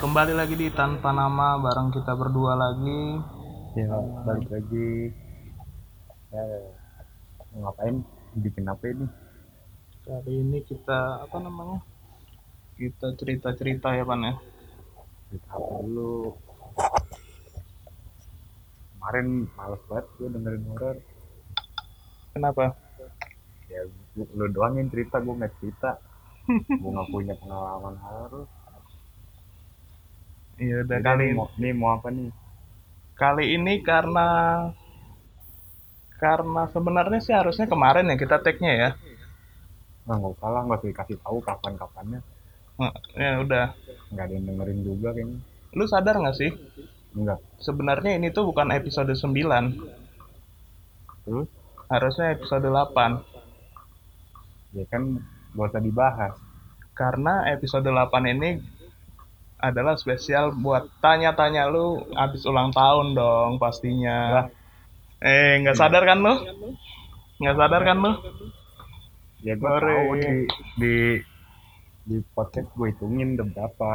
Kembali lagi di tanpa nama bareng kita berdua lagi. ya balik lagi ya ngapain bikin apa ini Kali ini kita apa namanya? Kita cerita-cerita ya pan ya. cerita apa dulu kemarin males banget gue dengerin horor Kenapa? Ya lu, doang yang cerita gue nggak cerita gue nggak punya pengalaman horor Iya udah kali nih mau, nih mau apa nih kali ini karena karena sebenarnya sih harusnya kemarin ya kita tag-nya ya. nah, nggak usah lah nggak usah dikasih tahu kapan kapannya Nah, Ya udah. nggak ada yang dengerin juga kayaknya Lu sadar nggak sih? enggak Sebenarnya ini tuh bukan episode 9, terus harusnya episode 8. Ya kan gak usah dibahas Karena episode 8 ini adalah spesial buat tanya-tanya lu habis ulang tahun dong pastinya. Lah. Eh, nggak sadar kan lu? Nggak sadar kan lu? ya gue tahu di di di podcast gue hitungin udah berapa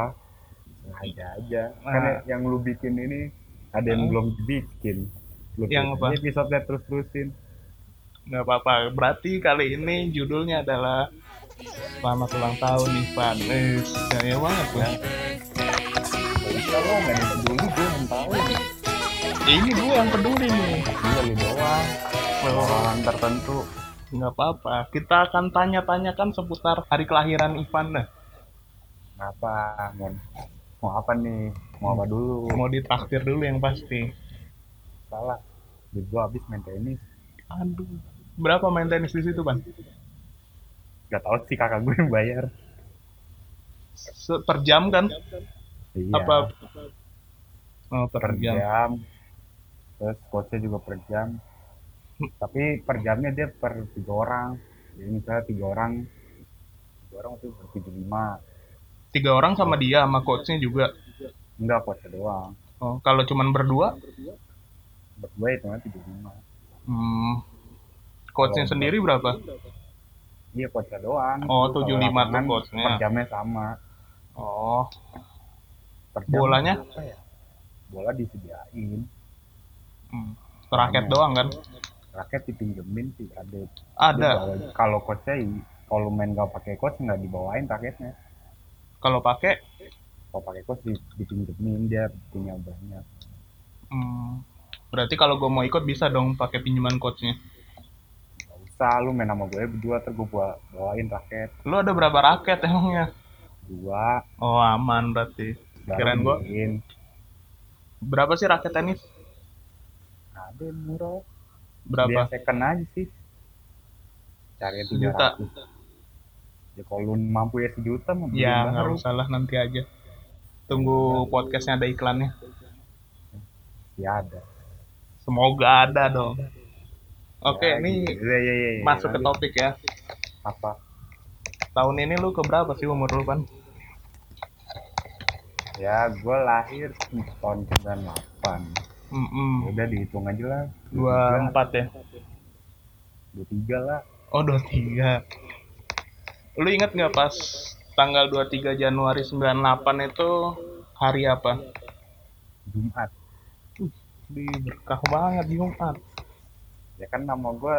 sengaja aja Nah. kan yang lu bikin ini ada yang Ah. belum dibikin lu Yang apa? episode terus terusin Nggak apa-apa. Berarti kali ini judulnya adalah Selamat ulang tahun Ivan. Eh, gaya banget ya. bisa lo nggak ada peduli gue tahu Ini gue yang peduli nih. iya lu doang orang tertentu Nggak apa-apa. Kita akan tanya-tanyakan seputar hari kelahiran Ivan dah. apa mon mau apa nih mau apa dulu Mau ditraktir dulu yang pasti. salah duit gue habis main tenis Aduh. Berapa main tenis di situ, Ban? gak tau sih kakak gue yang bayar Se- Per jam kan? iya Apa? Oh, per, per jam. jam terus coachnya juga per jam tapi per jamnya dia per tiga orang jadi misalnya tiga orang tiga orang itu per tujuh lima Tiga orang sama dia, sama coachnya juga. enggak coachnya doang Oh, kalau cuman berdua, berdua itu kan tujuh lima hmm, coachnya Kalau sendiri berapa? iya coachnya doang Oh, Kalau 75 tuh coachnya. per jamnya sama Oh, per jam Bolanya? ya? bola disediain hmm. raket doang kan? raket dipinjemin sih ada Ada. kalau coachnya kalau main gak pakai coach nggak dibawain raketnya Kalau pakai, kalau pakai coach di- dipinjemin dia punya banyak hmm, berarti kalau gue mau ikut bisa dong pakai pinjaman coachnya. Usah lu main sama gue berdua terus gue bawa, bawain raket Lu ada berapa raket emangnya? dua Oh aman berarti. gua beliin. berapa sih raket tenis? ada murah Berapa? dia second aja sih cari tiga ratus ya kalau lu mampu ya sejuta mah Ya nggak usah lah nanti aja. Tunggu podcastnya ada iklannya. ya ada Semoga ada dong. Oke, Ya, ini. Ya, ya, ya, ya. masuk ke Lalu topik ya. apa Tahun ini lu ke berapa sih umur lu kan? ya gue lahir tahun 98 Hmm, udah dihitung aja lah dua empat ya. dua tiga lah Oh dua tiga. Lu inget nggak pas tanggal 23 Januari 98 itu hari apa? Jumat Di berkah banget Jumat. Ya kan nama gue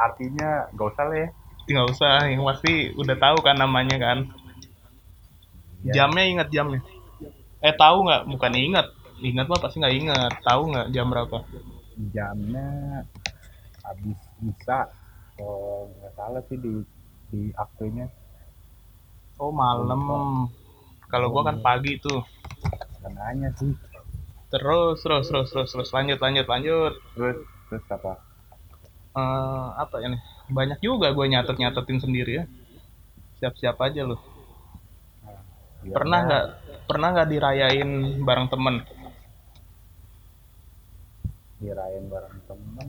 artinya gak usah lah ya Nggak usah, yang pasti udah tahu kan namanya kan. Ya, Jamnya inget jamnya. Eh tahu nggak? Bukan inget. Ingat mah pasti nggak inget. Tahu nggak jam berapa? jamnya habis bisa kalau nggak salah sih di di aktenya Oh malam. Kalau gua kan pagi tuh. nanya sih Terus terus terus terus terus lanjut lanjut lanjut. terus terus apa Eh apa nih? Banyak juga gue nyatet nyatetin sendiri ya. Siap-siap aja loh. Biar Pernah ya, nggak pernah nggak dirayain bareng temen? dirayain bareng temen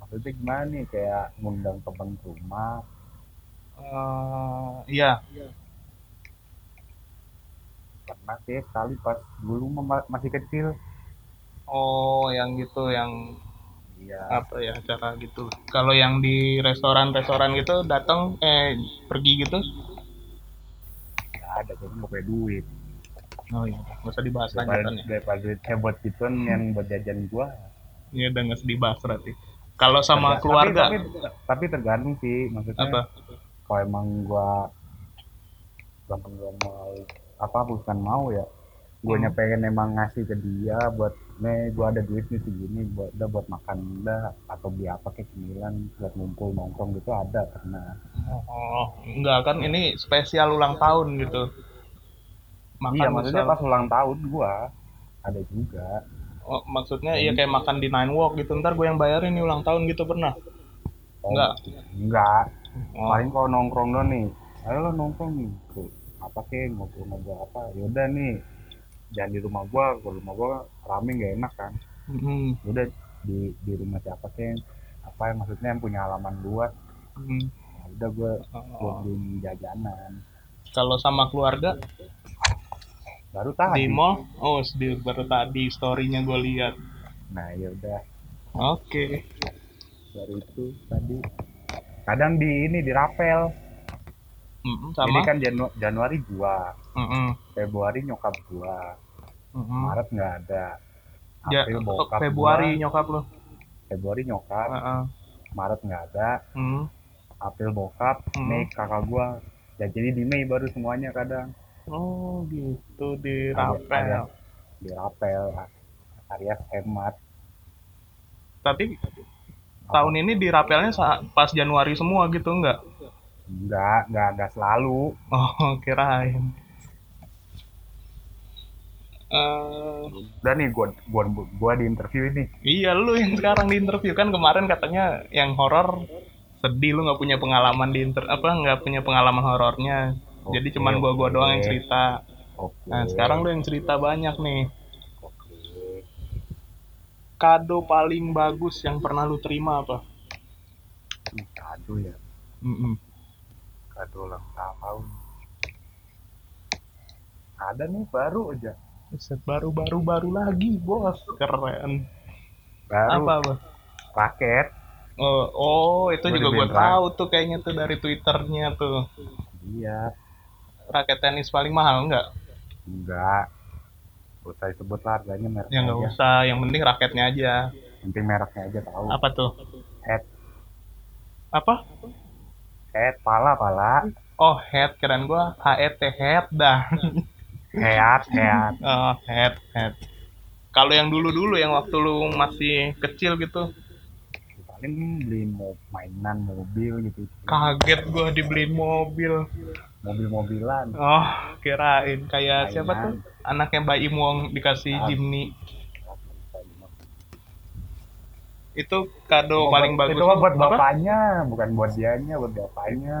maksudnya gimana nih kayak ngundang temen ke rumah Eh iya. pernah sih sekali pas dulu masih kecil Oh yang gitu yang iya. Apa ya acara gitu. Kalau yang di restoran-restoran gitu datang eh pergi gitu? Nggak ada gue nggak punya duit. Oh iya nggak usah dibahas daripada lanjutan ya. daripada duit saya buat gituan yang buat jajan gua. Iya udah nggak usah dibahas berarti. Kalau sama Terga- keluarga? tapi, tapi, tapi tergantung sih maksudnya apa? kalau emang gua emang gua mau apa bukan mau ya guanya Hmm. pengen emang ngasih ke dia buat nih gua ada duit nih segini buat udah buat makan udah atau beli apa kayak cemilan buat ngumpul nongkrong gitu ada pernah. Oh enggak kan ini spesial ulang tahun gitu. Makan iya maksudnya pas ulang tahun gua ada juga. Oh, maksudnya iya kayak makan di Nine Walk gitu ntar gue yang bayarin nih ulang tahun gitu pernah? Oh, Enggak. enggak. Oh, paling kalau nongkrong doang nih ayo lo nongkrong nih apa kek ngobrol-ngobrol apa? Yaudah nih jangan di rumah gua kalau rumah gua rame nggak enak kan. Mm, udah di di rumah siapa kek apa yang maksudnya yang punya halaman luas mm. Nah, udah gua gua Oh. beliin jajanan. Kalau sama keluarga? Baru tadi. Di mall? Oh di baru tadi storynya gue lihat. Nah ya udah. Oke. Baru itu tadi. Kadang di ini di rapel Mm, ini kan Janu- Januari gua Mm-mm, Februari nyokap gua. Mm-mm. Maret nggak ada. Ya, April bokap Februari gua, nyokap lo Februari nyokap. Heeh. Maret nggak ada. Mm. April bokap. Hmm. Mei kakak gua. Ya jadi di Mei baru semuanya kadang. Oh gitu di rapel di rapel alias hemat. Tapi tahun ini di rapelnya pas Januari semua gitu enggak enggak enggak enggak selalu. Oh kirain. Eh, udah nih gua gua gua di interview ini. iya lu yang sekarang di interview. Kan kemarin katanya yang horor sedih lu nggak punya pengalaman di inter apa nggak punya pengalaman horornya. Jadi Oke, cuman gua gua oke. doang yang cerita. Oke. Nah sekarang lu yang cerita banyak nih. Oke. Kado paling bagus yang pernah lu terima apa? Kado ya. Mm-mm. Kado ulang tahun ada nih baru aja. Buset, baru baru baru lagi. Bos keren baru. Apa apa? Raket oh, oh itu Gua juga rak. tahu tuh kayaknya tuh dari twitternya tuh. Iya. Raket tenis paling mahal enggak enggak Gak usah disebut lah harganya mereknya ya nggak usah yang penting raketnya aja. Penting mereknya aja tahu. Apa tuh? Head. Apa head pala pala. Oh head keren gua het head dah. Head head. Oh head head. Kalau yang dulu dulu yang waktu lu masih kecil gitu? Paling beli mo mainan mobil gitu. Kaget gua dibeliin mobil. Mobil-mobilan. Oh kirain. Kayak siapa tuh? Anaknya Mbak Imong dikasih Ah. Jimny itu kado Itu paling buat- bagus itu buat Apa? bapaknya bukan buat dianya buat bapaknya.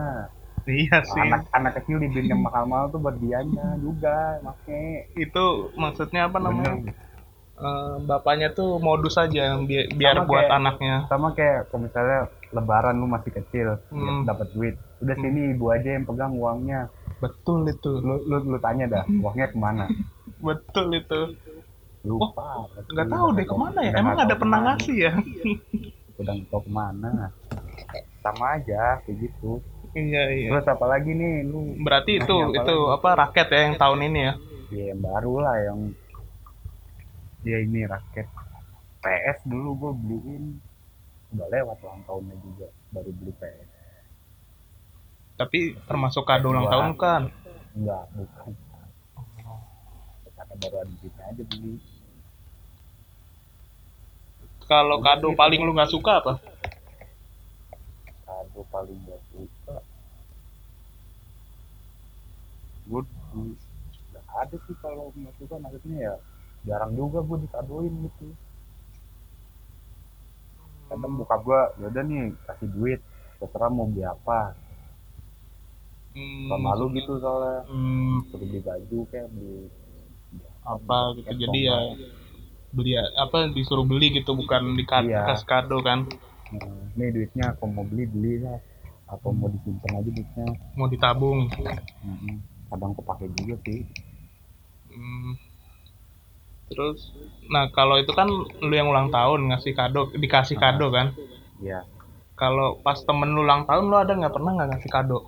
Iya sih. anak anak kecil dibeliin yang mahal-mahal tuh buat dianya juga make. Itu maksudnya apa namanya? Bener. Eh, bapaknya tuh modus aja bi- biar Sama buat kayak- anaknya. sama kayak kalau misalnya lebaran lu masih kecil Hmm. dapat duit udah sini ibu aja yang pegang uangnya. Betul itu. Lu lu, lu tanya dah uangnya ke mana? Betul itu lupa. Nggak tahu deh ke mana ya? Emang ada pernah ngasih ya? Udah tahu ke mana. Sama aja kayak gitu. Iya iya. Terus apa lagi nih? Lu berarti itu apa itu lagi? apa raket ya yang tahun ini ya? Ya yang baru lah yang dia ini raket PS dulu gue beliin. Udah lewat ulang tahunnya juga baru beli PS tapi termasuk kado ulang tahun kan? Enggak bukan baru ada duitnya aja beli kalau kado paling lu nggak suka apa? Kado paling gak suka. Gue nggak ada sih kalau nggak suka maksudnya ya jarang juga gue dikadoin gitu. Kadang buka gue yaudah nih kasih duit terserah mau beli apa. Hmm, malu gitu soalnya. Hmm, beli baju kayak beli apa gitu Kayak jadi ya beli apa disuruh beli gitu bukan dikasih Iya. kado kan Nah, nih duitnya aku mau beli beli lah apa mau disimpan aja duitnya mau ditabung Mm-mm. kadang kepake juga sih Hmm. Terus, nah kalau itu kan lu yang ulang tahun ngasih kado, dikasih kado kan? Iya, Kalau pas temen lu ulang tahun lu ada nggak pernah nggak ngasih kado?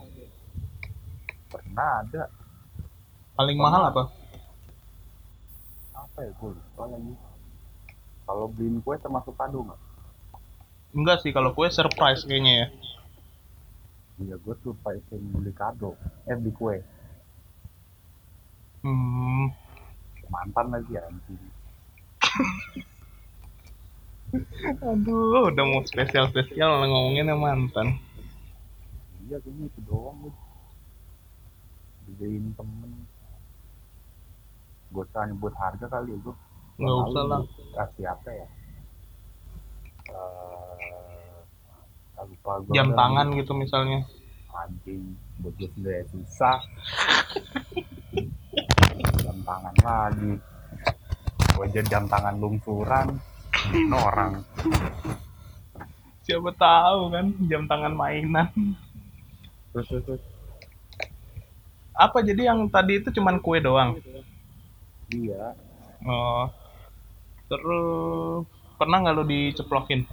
pernah ada Paling Pernah. mahal apa? Apa ya gue lupa lagi. Kalau beliin kue termasuk kado nggak? Enggak sih, kalau kue surprise kayaknya ya. Iya, gue tuh pakai beli kado, eh beli kue. Hmm, Mantan lagi ya, anjing. aduh, udah mau spesial-spesial malah ngomonginnya mantan. Iya, kayaknya itu doang gue. Beliin temen. Gue usah nyebut harga kali ya, gue. Nggak usah lah. Kasih apa ya? Eh, lupa gue. Jam tangan gitu misalnya. Anjing, buat gue sendiri susah. jam tangan lagi. Gue aja jam tangan lungsuran. Orang. Siapa tahu kan jam tangan mainan. Terus, terus, terus. Apa jadi yang tadi itu cuman kue doang? Iya, Oh. Terus pernah nggak lu diceplokin?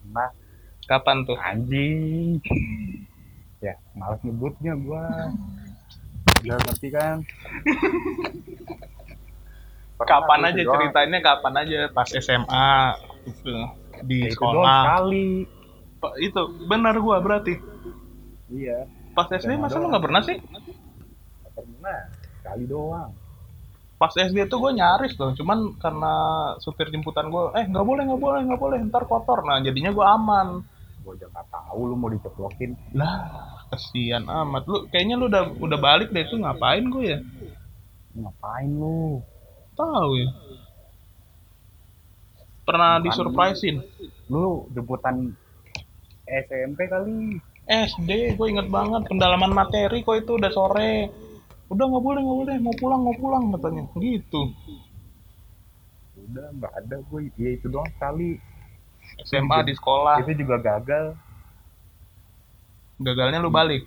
pernah Kapan tuh? anjing ya males nyebutnya gua udah ngerti kan Pernah Kapan tuh aja doang. ceritanya kapan aja pas SMA gitu di Ya, itu sekolah. sekali Pa- Itu benar gua berarti. iya Pas SD SMA masa lu nggak pernah sih? nggak pernah sekali doang Pas SD tuh gue nyaris loh, cuman karena supir jemputan gue, eh nggak boleh nggak boleh nggak boleh, ntar kotor. Nah jadinya gue aman. gua aja nggak tahu lu mau diceplokin Lah, kesian amat. Lu kayaknya lu udah udah balik deh itu ngapain gue ya? ngapain lu Tahu ya. Pernah disurprisein. lu jemputan SMP kali SD gue inget banget pendalaman materi kok itu udah sore. Udah nggak boleh nggak boleh. Mau pulang mau pulang katanya. Gitu. udah nggak ada gue ya itu doang sekali. SMA di sekolah. Itu juga gagal. Gagalnya lu balik.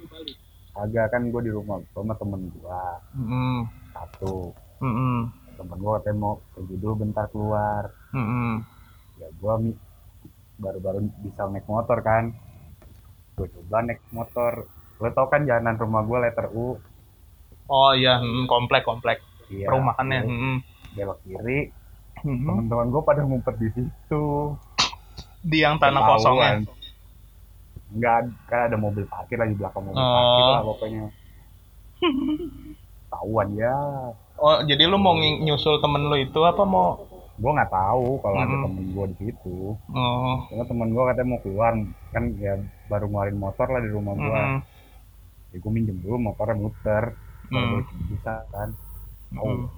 agak kan gue di rumah. Sama temen gua. Hmm, satu. Hmm, temen gua katanya mau pergi dulu bentar keluar. Hmm, ya gua mi- baru-baru bisa naik motor kan. Gue coba naik motor. Lo tau kan jalanan rumah gua letter U Oh iya, hmm, komplek komplek iya, perumahannya. terus hmm. belok kiri Hmm. teman-teman gua pada ngumpet di situ Di yang tanah kosong ya. Enggak, kan ada mobil parkir lagi belakang mobil Oh. parkir lah pokoknya tahuan ya Oh, jadi lu mau nyusul temen lu itu apa mau? gua nggak tahu kalau ada Mm-mm. temen gua di situ Oh, karena temen gua katanya mau keluar kan ya baru ngeluarin motor lah di rumah gua mm, ya gua minjem dulu motornya muter mm, baru bisa kan oh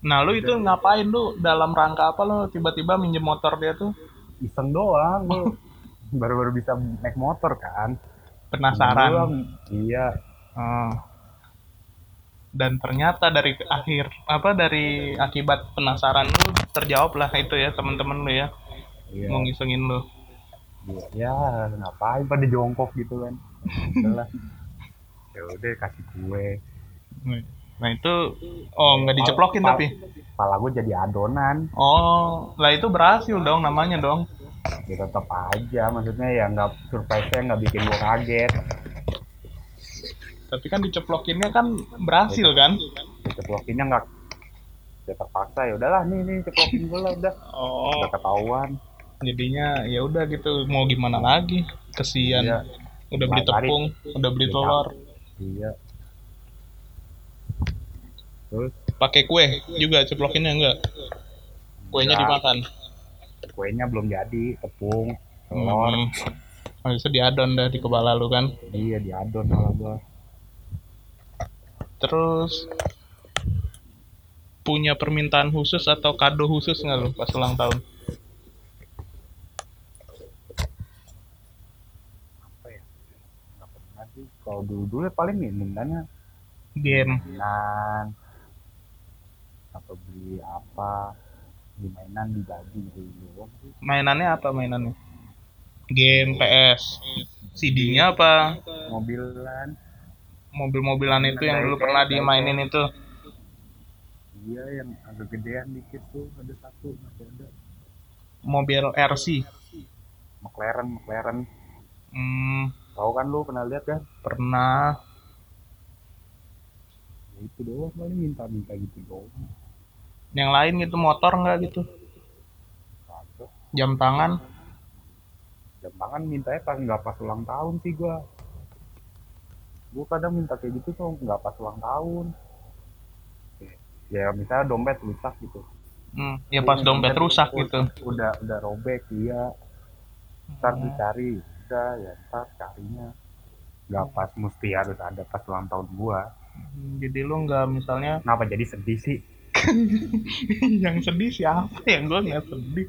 Nah, lu itu ngapain lu dalam rangka apa lu tiba-tiba minjem motor dia tuh? iseng doang gua baru-baru bisa naik motor kan Penasaran. Doang. iya Oh. Dan ternyata dari akhir apa dari akibat penasaran lu terjawab lah itu ya temen-temen lu ya iya mau ngisengin lu. Iya, ya ngapain pada jongkok gitu kan ya udah kasih kue Nah itu oh nggak diceplokin tapi. kepala gue jadi adonan Oh, lah itu berhasil dong namanya dong. ya tetap aja maksudnya ya nggak surprise nya nggak bikin gue kaget Tapi kan diceplokinnya kan berhasil kan? ceplokinnya nggak ya terpaksa ya udahlah nih nih ceplokin gue lah udah Oh, udah ketahuan jadinya ya udah gitu mau gimana lagi? Kesian. Iya. Udah beli tepung, udah beli Iya. telur, iya terus pakai kue juga ceplokinnya enggak? Kuenya Enggak. dimakan. kuenya belum jadi tepung telur Hmm. Harusnya diadon dah di kepala lu kan. iya diadon malah gue Terus punya permintaan khusus atau kado khusus nggak lu pas ulang tahun? apa ya nggak pernah sih kalau dulu dulu paling nih mintanya Game. mainan. Atau beli apa. Beli mainan di baju gitu doang Mainannya apa mainannya? Game PS. CD-nya apa? mobilan. Mobil-mobilan itu yang dulu pernah dimainin itu. iya yang agak gedean dikit tuh. Ada satu masih ada. Mobil RC McLaren McLaren. Hmm, tahu kan lu pernah lihat kan? Pernah. Ya, itu doang paling minta-minta gitu doang. Yang lain gitu motor nggak gitu? Kagak. jam tangan? Jam tangan mintanya pas nggak pas ulang tahun sih gua. Gua kadang minta kayak gitu tuh nggak pas ulang tahun. Ya misalnya dompet rusak gitu. Hmm, ya pas dompet rusak gitu. udah udah robek iya. Ntar Hmm. dicari udah ya ntar carinya. Nggak pas mesti harus ada pas ulang tahun gua. Hmm, jadi lu nggak misalnya kenapa jadi sedih sih? Yang sedih siapa yang gue nggak sedih?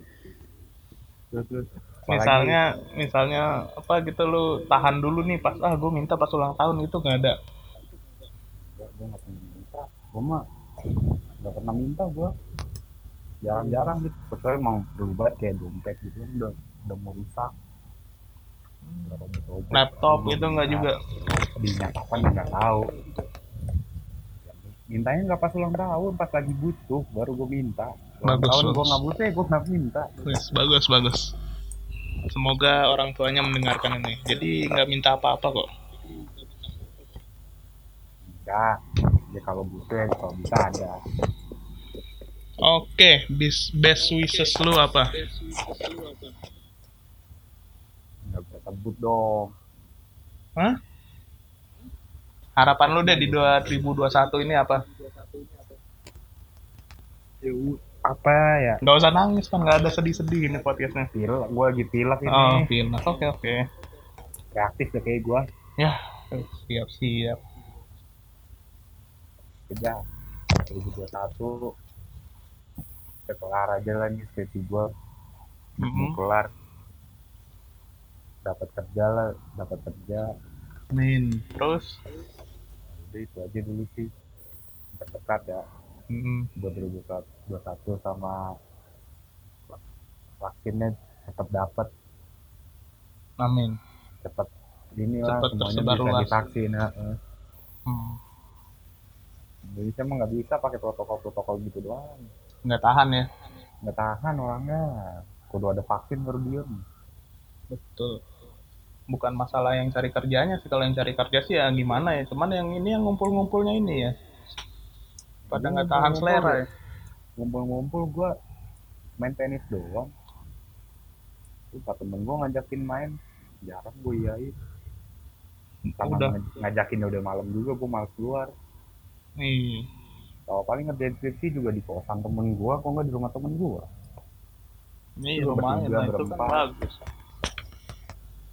Terus terus apalagi- misalnya misalnya apa gitu lu tahan dulu nih pas ah gue minta pas ulang tahun itu nggak ada. Gua gua nggak pernah minta. Gua mah nggak pernah minta gua. Jarang-jarang gitu. Kecuali emang berubah kayak dompet gitu udah udah mau rusak. Laptop Gua itu nggak minta. juga. dinyatakan nggak tahu. Mintanya nggak pas ulang tahun pas lagi butuh baru gue minta. Ulang Bagus, tahun gue nggak butuh ya gue nggak minta. Wis, bagus bagus. Semoga orang tuanya mendengarkan ini. Jadi nggak minta apa-apa kok. Enggak ya kalau butuh ya kalau bisa ada. Oke bis best wishes lu apa? nggak bisa sebut dong. Hah? harapan lu deh di 2021 ini apa? Ya, apa ya? Nggak usah nangis kan? Nggak ada sedih-sedih ini podcastnya. Pilek gue lagi pilek ini. Oh film oke oke. Reaktif ya kayak gue ya siap siap kerja 2021 udah kelar aja lah nih skripsi gue Mm-mm. kelar dapat kerja lah dapat kerja. Amin. terus? Udah itu aja dulu sih. Terdekat ya. Mm, buat 2021 sama vaksinnya tetap dapat. Amin. Cepat ini lah semuanya bisa luas. divaksin ya. Hmm, Indonesia mah nggak bisa pakai protokol-protokol gitu doang. Nggak tahan ya? Nggak tahan orangnya. Kudu ada vaksin baru diem betul. Bukan masalah yang cari kerjanya sih kalau yang cari kerja sih ya gimana ya cuman yang ini yang ngumpul-ngumpulnya ini ya. Pada nggak tahan selera ya. ngumpul-ngumpul gua main tenis doang. Satu temen gua ngajakin main jarang gue iyain. Karena udah. ngajakinnya udah malam juga gua males keluar. Nih kalau paling ngerjain skripsi juga di kosan temen gua kok nggak di rumah temen gua? Ini Itu lumayan bertiga, lah itu kan bagus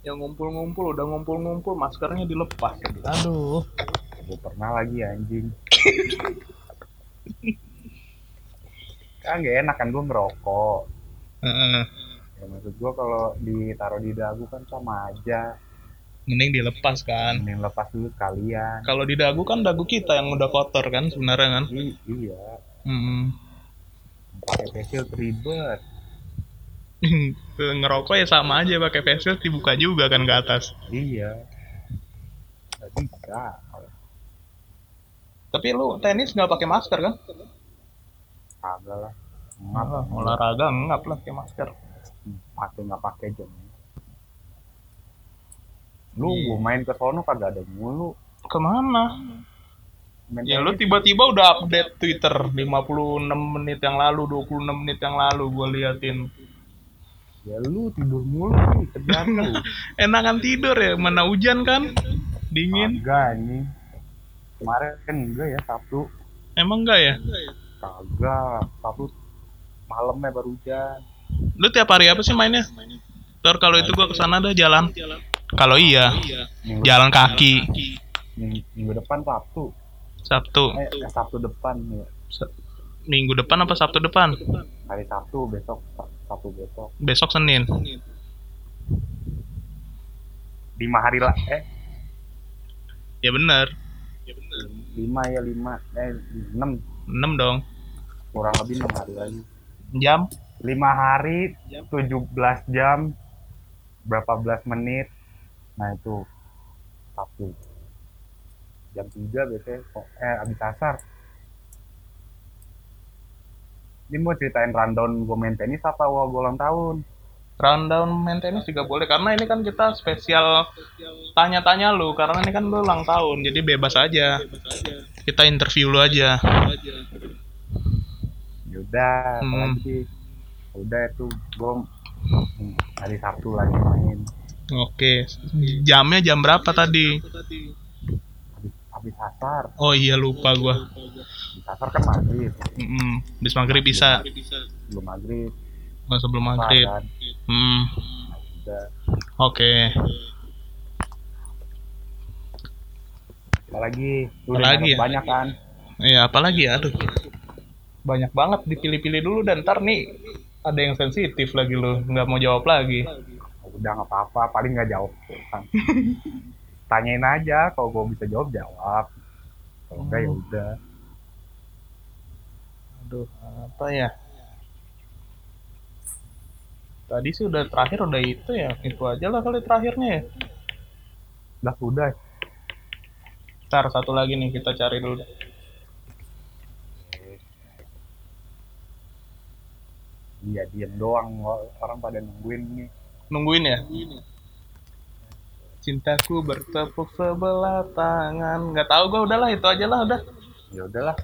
yang ngumpul-ngumpul udah ngumpul-ngumpul maskernya dilepas. Aduh. Gue pernah lagi anjing. Kan gak enak kan gue ngerokok. Heeh. ya maksud gue kalau ditaruh di dagu kan sama aja. Mending dilepas kan. Mending lepas dulu sekalian. Kalau di dagu kan dagu kita yang udah kotor kan sebenarnya kan. I- iya. Hmm. pakai facial ribet ngerokok ya sama aja pakai face shield dibuka juga kan ke atas. Iya. Gak bisa. Tapi lu tenis nggak pakai masker kan? Kagak lah. Ngap Ah, olahraga ngap lah pakai masker? Pakai nggak pakai jam. Lu Iya. gue main ke sono kagak ada mulu. Ke mana? Main ya lu tiba-tiba udah update Twitter 56 menit yang lalu 26 menit yang lalu gue liatin ya lu tidur mulu sih kerjaan lu enakan tidur ya mana hujan kan dingin Kagak ini. Kemarin kan enggak ya Sabtu. emang enggak ya Kagak. Sabtu malamnya baru hujan. lu tiap hari apa sih mainnya Ntar kalau itu gua ke sana dah jalan kalau iya Minggu, jalan kaki minggu, minggu depan Sabtu. Sabtu Eh, eh, Sabtu depan ya. Minggu depan apa Sabtu depan Hari Sabtu besok Sabtu besok. besok Senin Lima hari lah. Eh, ya bener lima ya lima. Eh, enam. 6 dong Kurang lebih enam hari lagi. jam Lima hari, 17 jam, berapa belas menit. Nah itu Sabtu. Jam 3 biasanya. kok- Eh, abis asar. Ini mau ceritain rundown gue main tenis apa gua ulang tahun? Rundown main tenis juga boleh karena ini kan kita spesial tanya-tanya lu karena ini kan lu ulang tahun jadi bebas aja. Kita interview lu aja. Yaudah Hmm. apalagi udah itu gue hari Sabtu lagi main. Oke jamnya jam berapa tadi? Habis habis asar. Oh iya lupa gua. habis asar kan maghrib. Mm, bis maghrib bisa. Belum maghrib. Oh, sebelum maghrib. kan? Hmm oke. Apalagi lu Apalagi udah ya? banyak kan? Iya, apalagi ya, aduh. Banyak banget dipilih-pilih dulu dan ntar nih ada yang sensitif lagi lu, nggak mau jawab lagi. udah nggak apa-apa paling nggak jawab. Kan. tanyain aja kalau gue bisa jawab jawab. Kalau enggak ya Hmm. udah Aduh, apa ya? Tadi sih udah terakhir udah itu ya, itu aja lah kali terakhirnya ya. udah udah Ntar satu lagi nih kita cari dulu. iya diem doang orang pada nungguin nih Nungguin ya? Cintaku bertepuk sebelah tangan. Nggak tahu gua udahlah itu aja lah udah. ya udahlah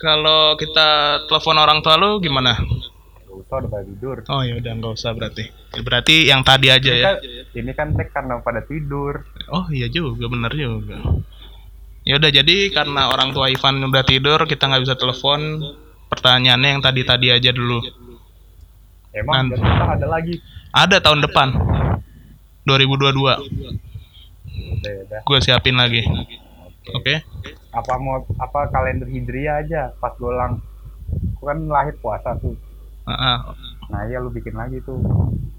Kalau kita telepon orang tua lu gimana? gak usah udah pada tidur Oh ya udah nggak usah berarti. Ya, berarti yang tadi aja ini ya. kan, ini kan tag karena pada tidur Oh iya juga, bener juga. Ya udah jadi karena orang tua Ivan udah tidur, kita nggak bisa telepon. Pertanyaannya yang tadi-tadi aja dulu. emang Nan- besok ada lagi Ada tahun depan, 2022. udah ya udah Gue siapin lagi. Oke. apa mau apa kalender hijriah aja pas ulang gue kan lahir puasa tuh Ah, ah. nah iya lu bikin lagi tuh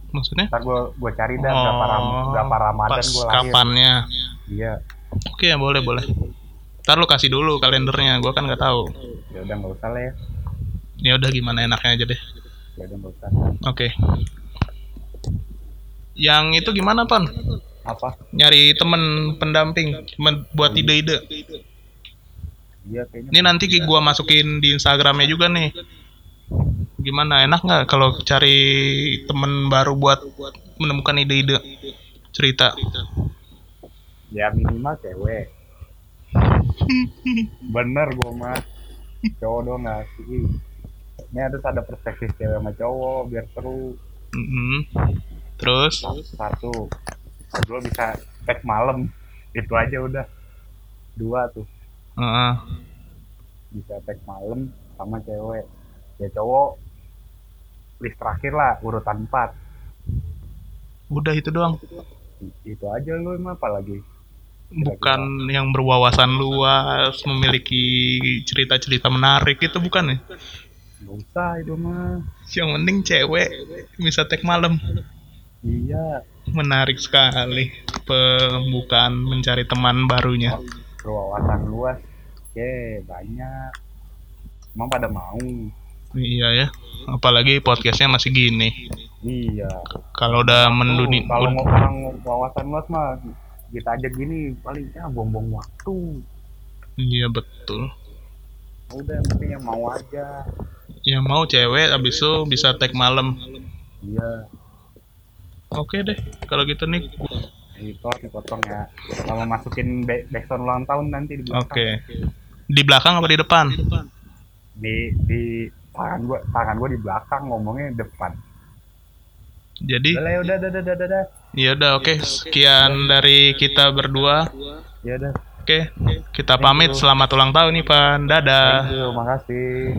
Maksudnya? ntar gue gue cari dah berapa ram berapa ramadan Oh, pas gue lahir kapannya? iya Oke, boleh boleh. Ntar lu kasih dulu kalendernya, gue kan nggak tahu. ya udah nggak usah lah ya Ya udah gimana enaknya aja deh. ya udah nggak usah Oke. Yang itu gimana pan? Apa Nyari temen pendamping men- buat ide-ide. iya kayaknya Ini nanti gua masukin di Instagramnya juga nih. Gimana enak nggak kalau cari temen baru buat menemukan ide-ide cerita? ya minimal cewek bener gue mah cowok dong nggak sih ini harus ada perspektif cewek sama cowok biar seru Mm-mm. Terus? satu gue bisa tag malam itu aja udah dua tuh Heeh. bisa tag malam sama cewek ya cowok list terakhir lah urutan 4 udah itu doang. itu aja lu emang apalagi Bukan yang berwawasan luas, memiliki cerita-cerita menarik itu bukan ya? nggak usah itu mah Yang penting cewek bisa tag malam. iya Menarik sekali pembukaan mencari teman barunya. berwawasan luas oke banyak emang pada mau Iya ya. Apalagi podcastnya masih gini. iya Kalau udah menduni, Oh, kalau orang wawasan luas mah kita aja gini paling ya buang-buang waktu iya betul. udah yang penting yang mau aja Yang mau cewek abis itu bisa tag malam. iya Oke deh, kalau gitu nih. itu dipotong ya kalau masukin back backsound ulang tahun nanti di belakang Oke. Di belakang apa di depan? di di tangan gua tangan gua di belakang ngomongnya depan Jadi, udah ya udah udah udah udah, udah ya udah oke. Sekian dari kita berdua. ya udah Oke, kita pamit. Selamat ulang tahun Ivan. Dadah. thank you makasih